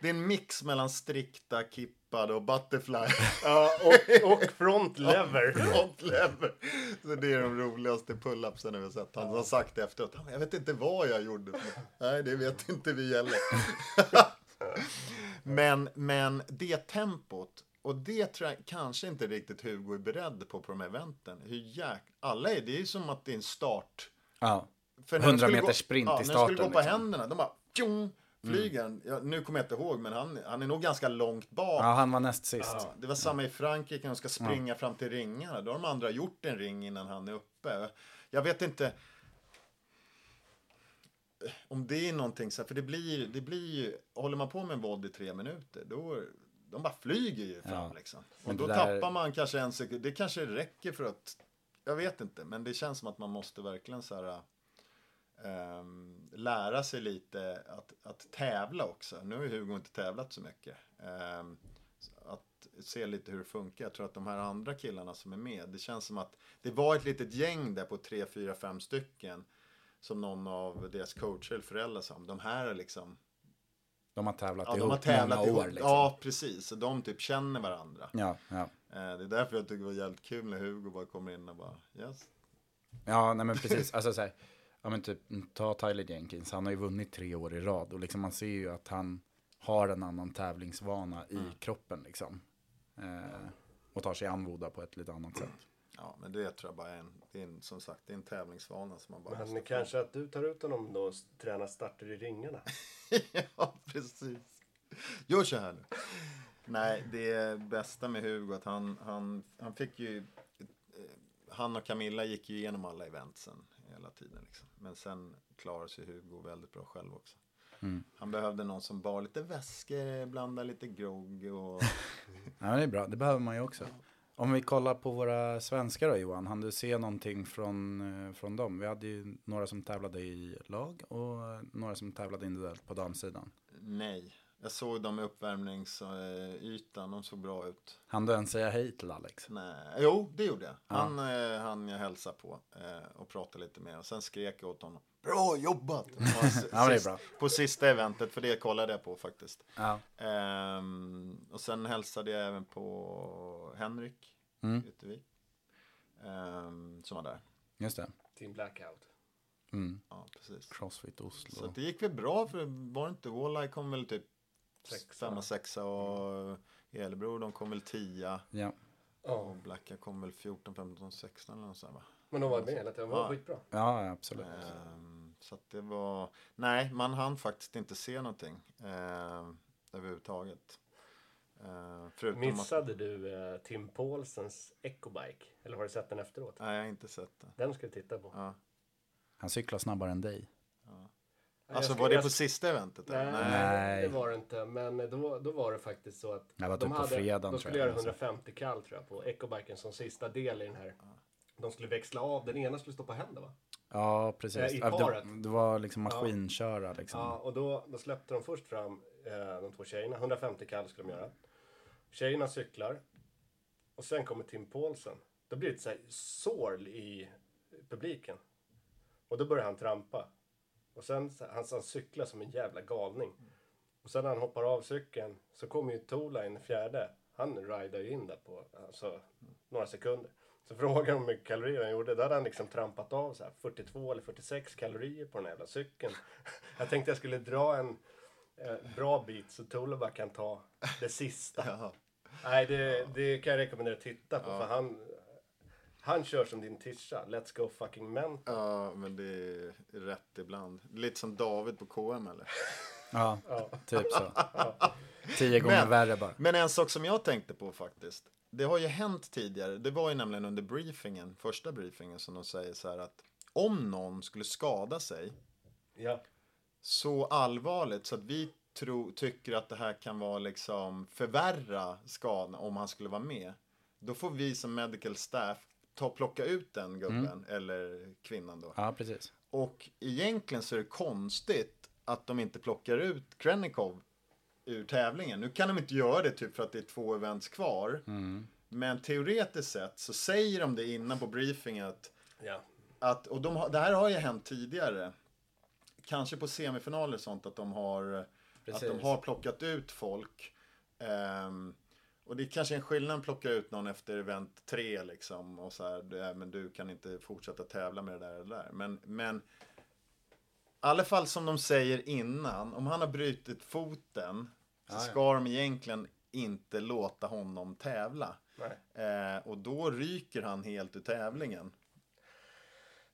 Det är en mix mellan strikta, kippade och butterfly. <laughs> Ja, och, och front lever. Front lever. Så det är de roligaste pull-upsen har sett. Han har sagt efteråt, "Ja, men jag vet inte vad jag gjorde. Nej, det vet inte vi heller. men, men det tempot, och det tror jag kanske inte riktigt Hugo är beredd på på de här eventen. Hur jäk... Alla är, det är ju som att det är en start. Ja. För när de 100 skulle meters gå- sprint ja, i När de starten, skulle gå på liksom. händerna, de bara tjong, flyger han. Ja, nu kommer jag inte ihåg, men han, han är nog ganska långt bak. ja, han var näst sist. Ja, det var samma i Frankrike när de ska springa fram till ringarna. Då har de andra gjort en ring innan han är uppe. Jag vet inte om det är någonting så här, för det blir, det blir ju, håller man på med en våld i tre minuter, då de bara flyger ju fram Ja. liksom. Och då där- tappar man kanske en sekund, det kanske räcker för att, jag vet inte, men det känns som att man måste verkligen så här ehm, lära sig lite att, att tävla också. Nu har ju Hugo inte tävlat så mycket. Så att se lite hur det funkar. Jag tror att de här andra killarna som är med, det känns som att det var ett litet gäng där på tre, fyra, fem stycken. Som någon av deras coacher eller föräldrar sa, de här är liksom, De har tävlat ja, ihop de har tävlat många ihop. år. Liksom. Ja, precis. Så de typ känner varandra. Ja, ja. Eh, det är därför jag tycker det var jävligt kul när Hugo bara kommer in och bara, yes. Ja, nej men precis. Alltså så här, ja men typ, ta Tyler Jenkins. Han har ju vunnit tre år i rad och liksom man ser ju att han har en annan tävlingsvana i kroppen liksom. Eh, och tar sig an Voda på ett lite annat sätt. Ja, men det tror jag bara är en, det är en som sagt, det är en tävlingsvana som man bara Men kanske att du tar ut honom då och tränar starter i ringarna. <laughs> ja, precis. Gör så här nu. Nej, det bästa med Hugo att han, han, han fick ju... eh, Han och Camilla gick ju igenom alla eventsen hela tiden. Liksom. Men sen klarade sig Hugo väldigt bra själv också. Han behövde någon som bar lite väskor, blandade lite grogg och... <laughs> Ja, det är bra. Det behöver man ju också. Om vi kollar på våra svenskar då Johan, hann du se någonting från, eh, från dem? Vi hade ju några som tävlade i lag och några som tävlade individuellt på damsidan. Nej. Jag såg dem i uppvärmningsytan, de såg bra ut. Han du ens säga hej till Alex? Nej, jo, det gjorde jag. Han, ja. han jag hälsade på eh, och pratade lite med. Och sen skrek jag åt honom. Bra jobbat! <laughs> ja, det är bra. På sista eventet, för det kollade jag på faktiskt. Ja. Ehm, och sen hälsade jag även på Henrik Mm. Yttervik. Ehm, som var där. Just det. Team Blackout. Mm. Ja, precis. Crossfit Oslo. Så det gick väl bra för var det inte Walleye kom väl typ Sexa. femma, sexa och Elebro de kom väl tia. Ja. Och. Blacka kom väl 14, 15, 16 eller något sånt va? Men de var med hela tiden. Det var Ja. skitbra. ja, absolut. Ehm, så att det var, nej man hann faktiskt inte se någonting ehm, överhuvudtaget. Ehm, förutom att, Missade du eh, Tim Paulsens Ecobike? Eller har du sett den efteråt? nej jag har inte sett det. Den ska du titta på. Ja. Han cyklar snabbare än dig. Jag Alltså ska- var det jag på ska- sista eventet? Nej, Nej. det var det inte. Men då, då var det faktiskt så att Det var de, typ hade, fredagen, de skulle jag, göra alltså. 150 kall tror jag på Ecobiken som sista del i den här. De skulle växla av. Den ena skulle stå på händer va? Ja, precis. Eh, i paret. det, det var liksom maskinköra liksom. Ja, och då, då släppte de först fram eh, de två tjejerna. 150 kall skulle de göra. Tjejerna cyklar. Och sen kommer Tim Paulsen. Då blir det ett så här sorl i publiken. Och då börjar han trampa. Och sen han, han cyklar som en jävla galning. Och sen när han hoppar av cykeln så kommer ju Tola in fjärde. Han ridar ju in där på alltså, några sekunder. Så frågar de hur mycket kalorier han gjorde. Då hade han liksom trampat av så här 42 eller 46 kalorier på den här jävla cykeln. <laughs> Jag tänkte jag skulle dra en eh, bra bit så Tola bara kan ta det sista. <laughs> Nej, det, det kan jag rekommendera att titta på. För han, han kör som din tisha. Let's go fucking mental. Ja, men det är rätt ibland. Lite som David på KM eller? Ja, typ så. Tio gånger Men- värre bara. Men en sak som jag tänkte på faktiskt. Det har ju hänt tidigare. Det var ju nämligen under briefingen, första briefingen, som de säger så här att om någon skulle skada sig Ja. så allvarligt så att vi tro, tycker att det här kan vara liksom förvärra skadan om han skulle vara med. Då får vi som medical staff ta och plocka ut den gubben eller kvinnan då. Ja, precis. Och egentligen så är det konstigt att de inte plockar ut Krennikov ur tävlingen. Nu kan de inte göra det typ för att det är två events kvar. Men teoretiskt sett så säger de det innan på briefingen att, ja. att och de har, det här har ju hänt tidigare. Kanske på semifinaler och sånt att de har, att de har plockat ut folk. Ehm, och det är kanske en skillnad att plocka ut någon efter event tre liksom. Och så här, "Nej, men du kan inte fortsätta tävla med det där eller där. Men, men i alla fall som de säger innan, om han har brutit foten så ska de egentligen inte låta honom tävla. Eh, och då ryker han helt ur tävlingen.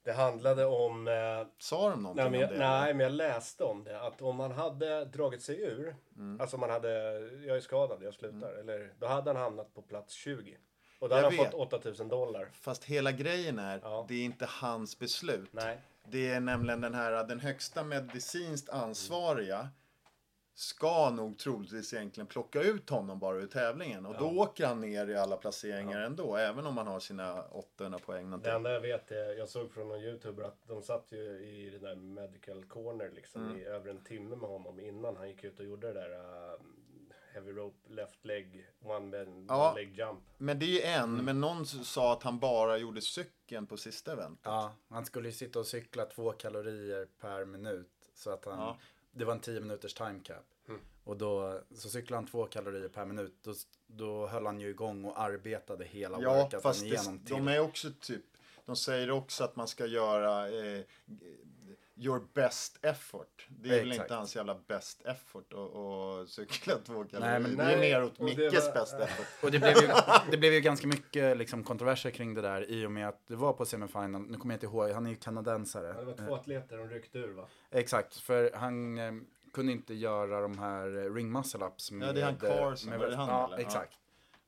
Det handlade om... Eh, Sa de någonting nej, men om det? nej, men jag läste om det. Att om man hade dragit sig ur. Mm. Alltså man hade... Jag är skadad, jag slutar. Eller, då hade han hamnat på plats 20. Och då Jag hade han vet. fått 8000 dollar. Fast hela grejen är, Ja. det är inte hans beslut. Nej. Det är nämligen den här, den högsta medicinskt ansvariga ska nog troligtvis egentligen plocka ut honom bara ur tävlingen. Och då åker han ner i alla placeringar ändå, även om han har sina 800 poäng. Det någonting. enda jag vet är, jag såg från någon youtuber att de satt ju i den där medical corner liksom Mm. i över en timme med honom innan han gick ut och gjorde det där uh, heavy rope left leg one man Ja. leg jump. Men det är ju en, men någon sa att han bara gjorde cykeln på sista event. Ja, han skulle ju sitta och cykla två kalorier per minut. Så att han, Ja. Det var en 10 minuters time cap. Och då så cyklade han två kalorier per minut. Då, då höll han ju igång och arbetade hela Ja, workouten fast det, igenom till. de är också typ, de säger också att man ska göra eh, your best effort. Det är väl Exakt. inte hans jävla best effort att att cykla två kalorier. men- det är Nej, mer åt Mickes var- best effort. <laughs> Och det blev, ju, det blev ju ganska mycket liksom, kontroverser kring det där i och med att det var på semifinal. Nu kommer jag inte ihåg, han är ju kanadensare. Det var två atleter de ryckte ur va? Exakt, för han eh, kunde inte göra de här eh, ring muscle ups med... Ja, det är han eh, Carson, var det han, Ja, eller? Ja. exakt.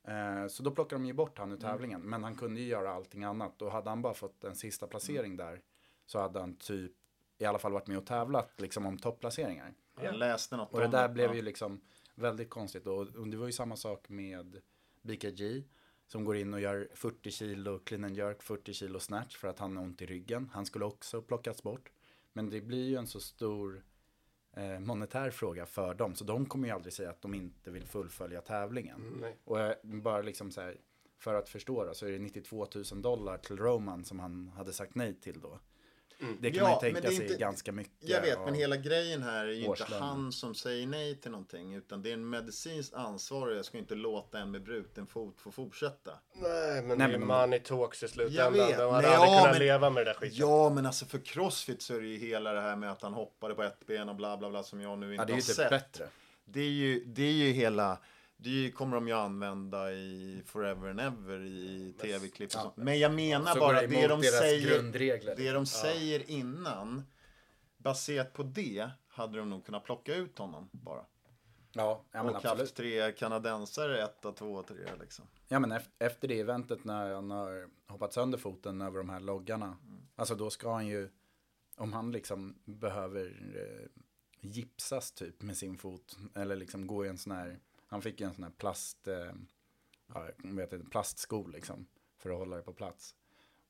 Eh, så då plockade de ju bort han ur Mm. tävlingen. Men han kunde ju göra allting annat. Och hade han bara fått en sista placering Mm. där så hade han typ i alla fall varit med och tävlat liksom om topplaceringar. Jag läste något Och det om där blev ja. ju liksom väldigt konstigt. Och, och det var ju samma sak med BKG. Som går in och gör 40 kilo clean and jerk, 40 kilo snatch för att han har ont i ryggen. Han skulle också plockas bort. Men det blir ju en så stor eh, monetär fråga för dem. Så de kommer ju aldrig säga att de inte vill fullfölja tävlingen. Mm, nej. Och eh, bara liksom så här, för att förstå då, så är det 92 000 dollar till Roman som han hade sagt nej till då. Det kan Ja, man ju men tänka det är sig inte- ganska mycket. Jag vet, men hela grejen här är ju inte årslönen. han som säger nej till någonting. Utan det är en medicinskt ansvarig. Jag ska inte låta en med bruten fot få fortsätta. Nej, men Nej, det är ju men- money talks i Jag slutändan. vet. De hade Nej, aldrig ja, kunnat men- leva med det där skiten. Ja, men alltså för Crossfit så är det ju hela det här med att han hoppade på ett ben och bla bla bla som jag nu inte Ja, det är har ju typ sett. bättre. Det är ju, det är ju hela, det kommer de ju använda i Forever and Ever i tv-klipp sånt. Men jag menar bara det, de säger, det de säger innan, baserat på det, hade de nog kunnat plocka ut honom bara. Ja, ja men och absolut. haft tre kanadensare, etta, två, tre liksom. Ja men ef- efter det eventet när han har hoppat sönder foten över de här loggarna. Alltså då ska han ju, om han liksom behöver eh, gipsas typ med sin fot. Eller liksom gå i en sån här, han fick en sån här plast, eh, ja, jag vet inte, plastsko liksom. För att hålla det på plats.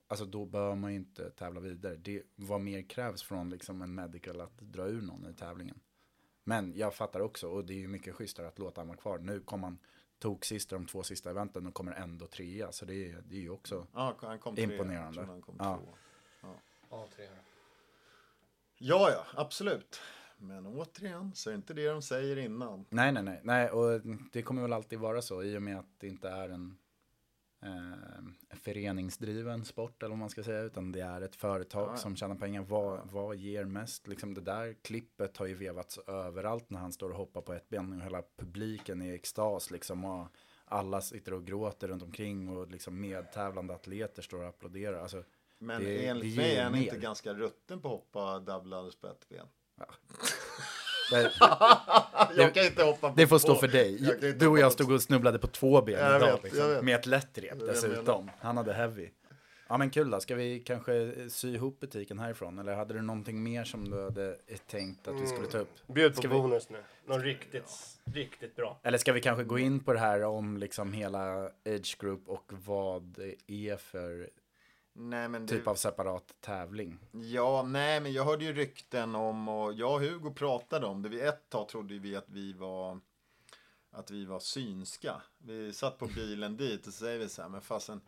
Alltså då bör man ju inte tävla vidare. Det, vad mer krävs från liksom en medical att dra ur någon i tävlingen. Men jag fattar också, och det är ju mycket schysstare att låta han vara kvar. Nu kom han tog sist i de två sista eventen och kommer ändå trea. Så det är, det är ju också Ja, han kom tre. Imponerande. Han kom Ja. två. Ja, tre. Ja, ja, absolut. Men återigen så är det inte det de säger innan. Nej, nej, nej, nej, och det kommer väl alltid vara så i och med att det inte är en eh, föreningsdriven sport eller vad man ska säga, utan det är ett företag Ja, som tjänar pengar. Vad, vad ger mest? Liksom det där klippet har ju vevats överallt när han står och hoppar på ett ben och hela publiken är i extas liksom. Och alla sitter och gråter runt omkring och liksom medtävlande atleter står och applåderar. Alltså, Men Det- enligt det mig är han inte ganska rutten på att hoppa double på ett ben. <laughs> det, Jag kan inte hoppa på det får stå för dig. Du och jag stod och snubblade på två ben Jag idag. vet, liksom, med ett lätt rep dessutom. Han hade heavy. Ja men kul då, ska vi kanske sy ihop butiken härifrån? Eller hade du någonting mer som du hade tänkt att vi skulle ta upp? Bjud på Ska vi- bonus nu. Någon riktigt, riktigt bra. Eller ska vi kanske gå in på det här om liksom hela Age Group och vad det är för Nej, men typ av separat tävling? Ja, nej, men jag hörde ju rykten om och jag och Hugo pratade om det. Vid ett tag trodde vi att vi var att vi var synska. Vi satt på bilen dit och så säger vi så här, men fasen.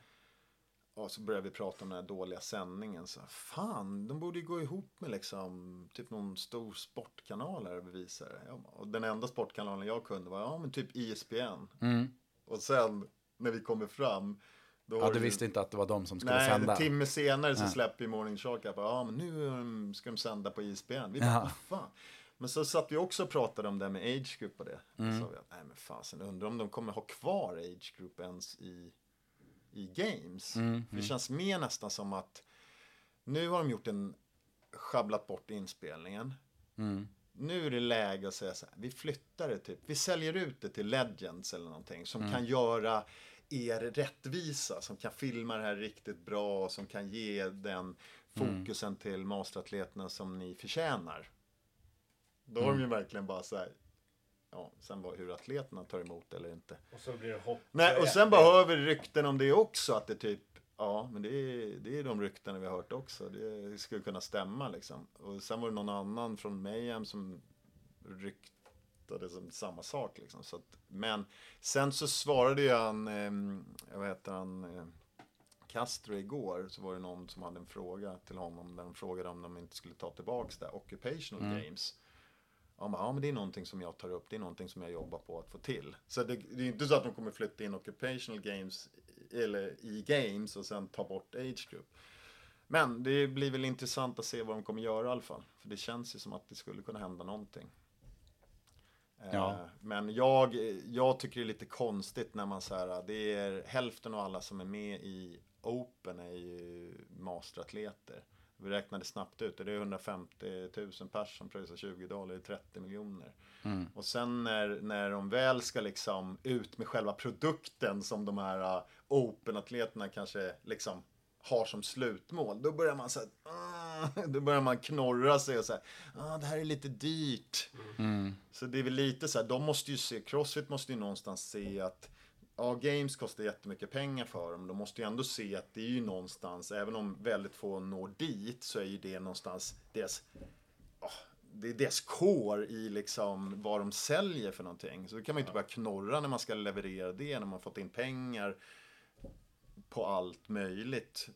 Och så började vi prata om den här dåliga sändningen. Så, här, fan, de borde ju gå ihop med liksom typ någon stor sportkanal här och bevisa det. Ja, och den enda sportkanalen jag kunde var, ja men typ ISBN. Och sen när vi kommer fram. Då Ja, du ju- visste inte att det var de som skulle Nej, sända? en timme senare så Ja. släpper Morning Shark att ja, men nu um, ska de sända på ISBN. Vi bara, Ja. fan. Men så satt vi också och pratade om det med Age Group och det. Mm. Så sa vi att, nej men fasen, undrar om de kommer ha kvar Age Group ens i, i games. Mm, För det känns mer nästan som att nu har de gjort en, schabblat bort inspelningen. Mm. Nu är det läge att säga så här, vi flyttar det typ, vi säljer ut det till Legends eller någonting Mm. som kan göra er rättvisa, som kan filma det här riktigt bra och som kan ge den fokusen Mm. till masteratleterna som ni förtjänar. Då har de Mm. ju verkligen bara så här, ja, sen bara hur atleterna tar emot eller inte. Och så blir det hopp. Nej, och sen bara hör vi rykten om det också, att det typ, ja, men det är, det är de ryktena vi har hört också. Det skulle kunna stämma liksom. Och sen var det någon annan från Mayhem som ryktade som samma sak liksom. Så att, men sen så svarade ju han, eh, vad heter han, eh, Castro igår, så var det någon som hade en fråga till honom, där de frågade om de inte skulle ta tillbaks det Occupational Games. Ja men, ja, men det är någonting som jag tar upp, det är någonting som jag jobbar på att få till. Så det, det är inte så att de kommer flytta in Occupational Games eller i Games och sen ta bort Age Group. Men det blir väl intressant att se vad de kommer göra i alla fall. För det känns ju som att det skulle kunna hända någonting. Ja. Eh, Men jag, jag tycker det är lite konstigt när man så här, det är hälften av alla som är med i Open är ju masteratleter. Vi räknade snabbt ut det, är 150 000 pers som pröjsar 20 dollar, det är 30 miljoner. Och sen när, när de väl ska liksom ut med själva produkten som de här uh, Open-atleterna kanske liksom har som slutmål, då börjar man ah, <laughs> då börjar man knorra sig och säga, ah, det här är lite dyrt. Så det är väl lite så här, de måste ju se, Crossfit måste ju någonstans se att Ja, games kostar jättemycket pengar för dem. De måste ju ändå se att det är ju någonstans, även om väldigt få når dit, så är ju det någonstans deras, ah, det är deras core i liksom vad de säljer för någonting. Så då kan man ju inte börja knorra när man ska leverera det, när man fått in pengar på allt möjligt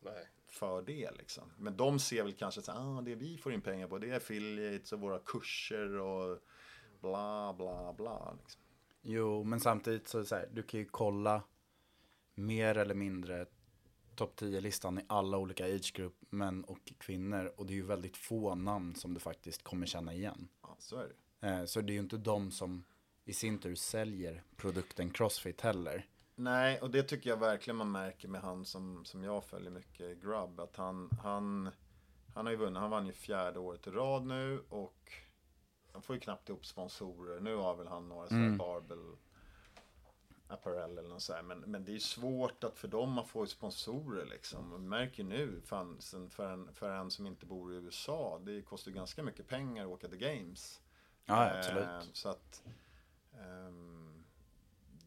Nej. För det liksom. Men de ser väl kanske så ah, det vi får in pengar på det är affiliates och våra kurser och bla bla bla. Liksom. Jo, men samtidigt så, är det så här, du kan ju kolla mer eller mindre topp 10-listan i alla olika age-grupp, män och kvinnor. Och det är ju väldigt få namn som du faktiskt kommer känna igen. Ja, så är det. Eh, så det är ju inte de som i sin tur säljer produkten Crossfit heller. Nej, och det tycker jag verkligen man märker med han som, som jag följer mycket, Grubb. Att han, han, han har ju vunnit, han vann ju fjärde året i rad nu och han får ju knappt ihop sponsorer. Nu har väl han några sådana Mm. Barbell Apparel eller något sådär. Men, men det är svårt att för dem att få sponsorer liksom. Man märker nu, fan, för, en, för en som inte bor i USA, det kostar ju ganska mycket pengar att åka till Games. Ja, Eh, absolut. så att ehm,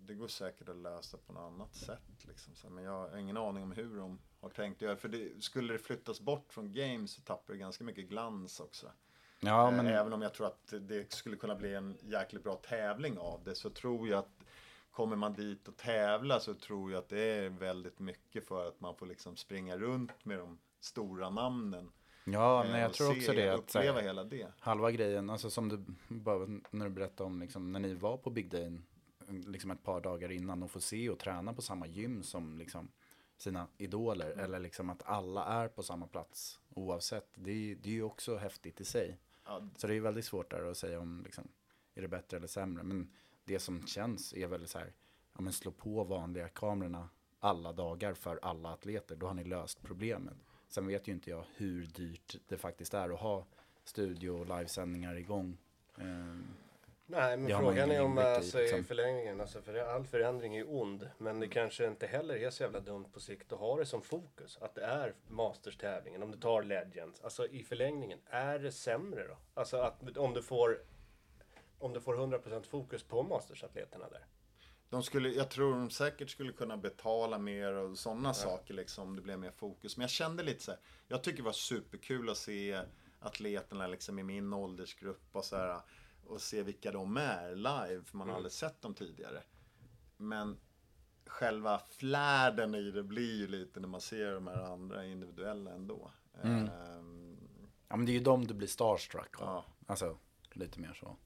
det går säkert att lösa på något annat sätt. Liksom. Så, men jag har ingen aning om hur de har tänkt göra. För det, skulle det flyttas bort från Games så tappar det ganska mycket glans också. Ja, Eh, men Även om jag tror att det skulle kunna bli en jäkligt bra tävling av det så tror jag att kommer man dit och tävla så tror jag att det är väldigt mycket för att man får liksom springa runt med de stora namnen. Ja, Eh, men jag och tror också det. Att, här, uppleva hela det. halva grejen, alltså som du, bara när du berättade om liksom, när ni var på Big Day liksom ett par dagar innan och få se och träna på samma gym som liksom, sina idoler. Mm. Eller liksom att alla är på samma plats oavsett. Det, är- det är ju också häftigt i sig. Ja, Så det är väldigt svårt där att säga om liksom, är det bättre eller sämre. Men det som känns är väl så här, ja men slå på vanliga kamerorna alla dagar för alla atleter. Då har ni löst problemet. Sen vet ju inte jag hur dyrt det faktiskt är att ha studio och livesändningar igång. Ehm, Nej, men frågan är om alltså, i liksom. förlängningen, alltså, för all förändring är ond. Men det kanske inte heller är så jävla dumt på sikt att ha det som fokus. Att det är Masters-tävlingen, om du tar Legends. Alltså i förlängningen, är det sämre då? Alltså att om du får, om du får 100% fokus på Masters-atleterna där. De skulle, jag tror de säkert skulle kunna betala mer och sådana saker liksom om det blev mer fokus. Men jag kände lite så här, jag tycker det var superkul att se atleterna liksom i min åldersgrupp och så här och se vilka de är live, för man har aldrig sett dem tidigare. Men själva flärden i det blir ju lite när man ser de här andra individuella ändå. Ehm, ja men det är ju de du blir starstruck av. Ja. Alltså lite mer så.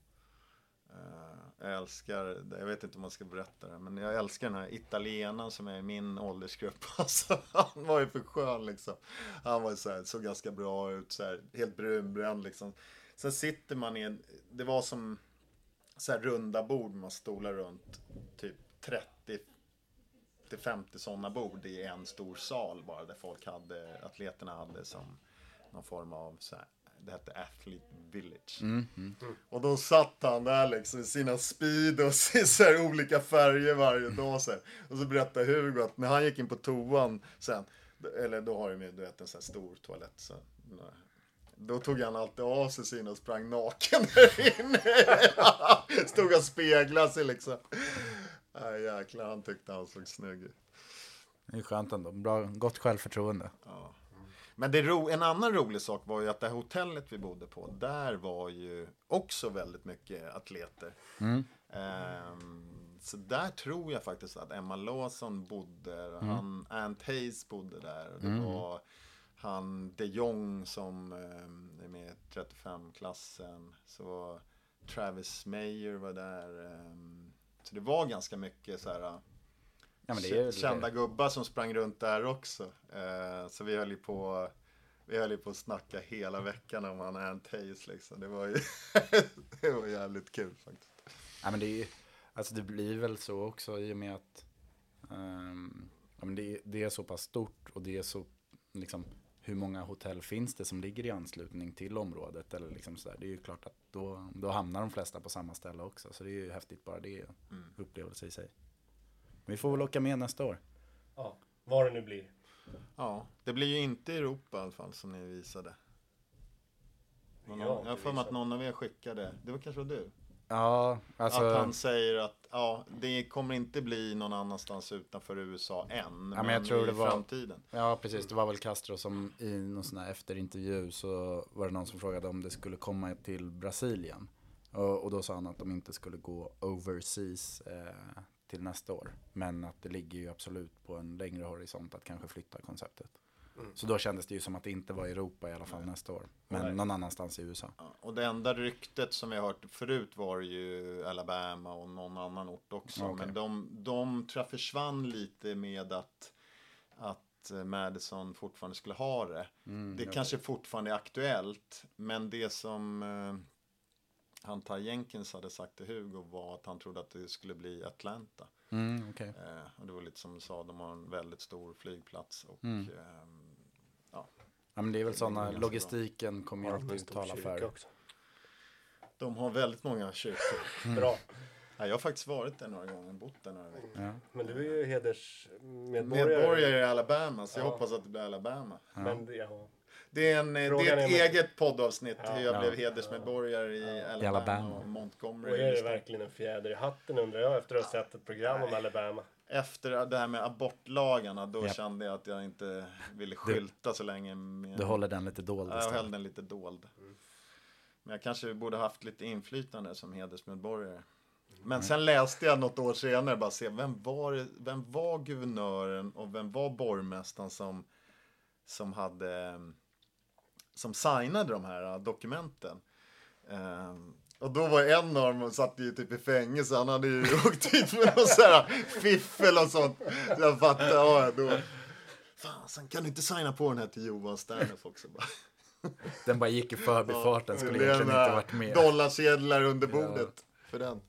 Eh, jag älskar, jag vet inte om man ska berätta det, men jag älskar den här italienaren som är i min åldersgrupp. <laughs> Alltså, han var ju för skön liksom. Han var så här, såg ganska bra ut, så här, helt brunbränd liksom. Sen sitter man i en, det var som så här runda bord med stolar runt, typ 30 till 50 sådana bord i en stor sal bara där folk hade, atleterna hade som någon form av så här, det hette Athlete Village. Och då satt han där liksom i sina Speedos i så här olika färger varje dag så här. Och så berättade Hugo att när han gick in på toan sen, eller då har de ju du vet en sån här stor toalett så, då tog han alltid av sig sina och sprang naken där inne. <laughs> Stod och speglade sig liksom. Nej jäklar, han tyckte han såg snygg ut. Det är skönt ändå. Bra, gott självförtroende. Men det ro, en annan rolig sak var ju att det hotellet vi bodde på, där var ju också väldigt mycket atleter. Ehm, så där tror jag faktiskt att Emma Lawson bodde, han, Ant Hayes bodde där. Och det var han de Jong som ehm, är med i 35-klassen. Så Travis Mayer var där. ehm, så det var ganska mycket så här Ja, kända gubbar som sprang runt där också. Eh, så vi höll ju på vi höll ju på att snacka hela veckan om han Ant Hayes liksom. Det var ju <laughs> det var jävligt kul faktiskt. Ja, men det, är, ju- alltså det blir väl så också i och med att ehm, ja, men det, det är så pass stort och det är så, liksom, hur många hotell finns det som ligger i anslutning till området? Eller liksom så där. Det är ju klart att då, då hamnar de flesta på samma ställe också. Så det är ju häftigt bara det, Mm. upplevelse i sig. Men vi får väl åka med nästa år. Ja, vad det nu blir. Ja, det blir ju inte i Europa i alla fall som ni visade. Någon, Jag har jag har för mig att någon av er skickade, det var kanske var du? Ja, alltså... Att han säger att ja, det kommer inte bli någon annanstans utanför USA än, ja, men, men jag tror i det var, framtiden. Ja, precis. Det var väl Castro som i någon sån här efterintervju så var det någon som frågade om det skulle komma till Brasilien. Och, och då sa han att de inte skulle gå overseas eh, till nästa år. Men att det ligger ju absolut på en längre horisont att kanske flytta konceptet. Mm. Så då kändes det ju som att det inte var Europa i alla fall Nej. nästa år. Men Nej. någon annanstans i USA. Ja, och det enda ryktet som vi har hört förut var ju Alabama och någon annan ort också. Okay. Men de, de tror jag försvann lite med att, att Madison fortfarande skulle ha det. Mm, det kanske fortfarande är aktuellt. Men det som eh, han Ty Jenkins hade sagt till Hugo var att han trodde att det skulle bli Atlanta. Mm, okay. eh, och det var lite som du sa, de har en väldigt stor flygplats. Och, mm. eh, ja. ja, men det är väl sådana, logistiken kommer ju alltid tala för. Också. De har väldigt många kyrkor. Mm. Bra. Ja, jag har faktiskt varit där några gånger, bott där några veckor. Ja. Men du är ju hedersmedborgare. Medborgare i Alabama, så ja. jag hoppas att det blir Alabama. Ja. Men, ja. Det är, en, det är ett är eget poddavsnitt ja, hur jag ja, blev hedersmedborgare i Alabama, Alabama, och Montgomery. Och är det verkligen en fjäder i hatten undrar jag efter att ha sett ett program Nej. om Alabama? Efter det här med abortlagarna då yep. kände jag att jag inte ville skylta du, så länge. Med, du håller den lite dold Ja, jag höll den lite dold. Mm. Men jag kanske borde haft lite inflytande som hedersmedborgare. Men mm. sen läste jag något år senare bara se vem var, vem var guvernören och vem var borgmästaren som, som hade som signade de här äh, dokumenten. Um, och då var en av dem satt ju typ i fängelse. Han hade ju <laughs> åkt dit för någon sån här fiffel och sånt. Så jag fattade, ja då. Fan, sen kan du inte signa på den här till Johan Sterneff också bara. <laughs> Den bara gick i förbifarten, ja, skulle egentligen inte varit med. Dollarsedlar under bordet ja. för den.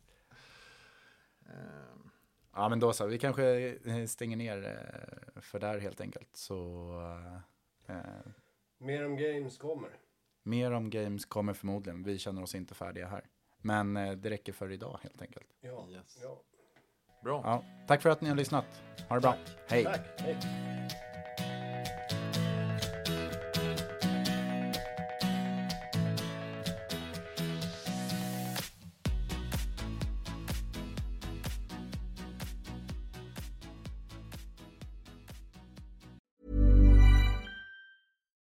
Um. Ja men då så, vi kanske stänger ner eh, för där helt enkelt. Så uh, Mer om games kommer. Mer om games kommer förmodligen. Vi känner oss inte färdiga här. Men eh, det räcker för idag helt enkelt. Ja. Yes. ja. Bra. Ja, tack för att ni har lyssnat. Ha det bra. Hej. Tack. Hej.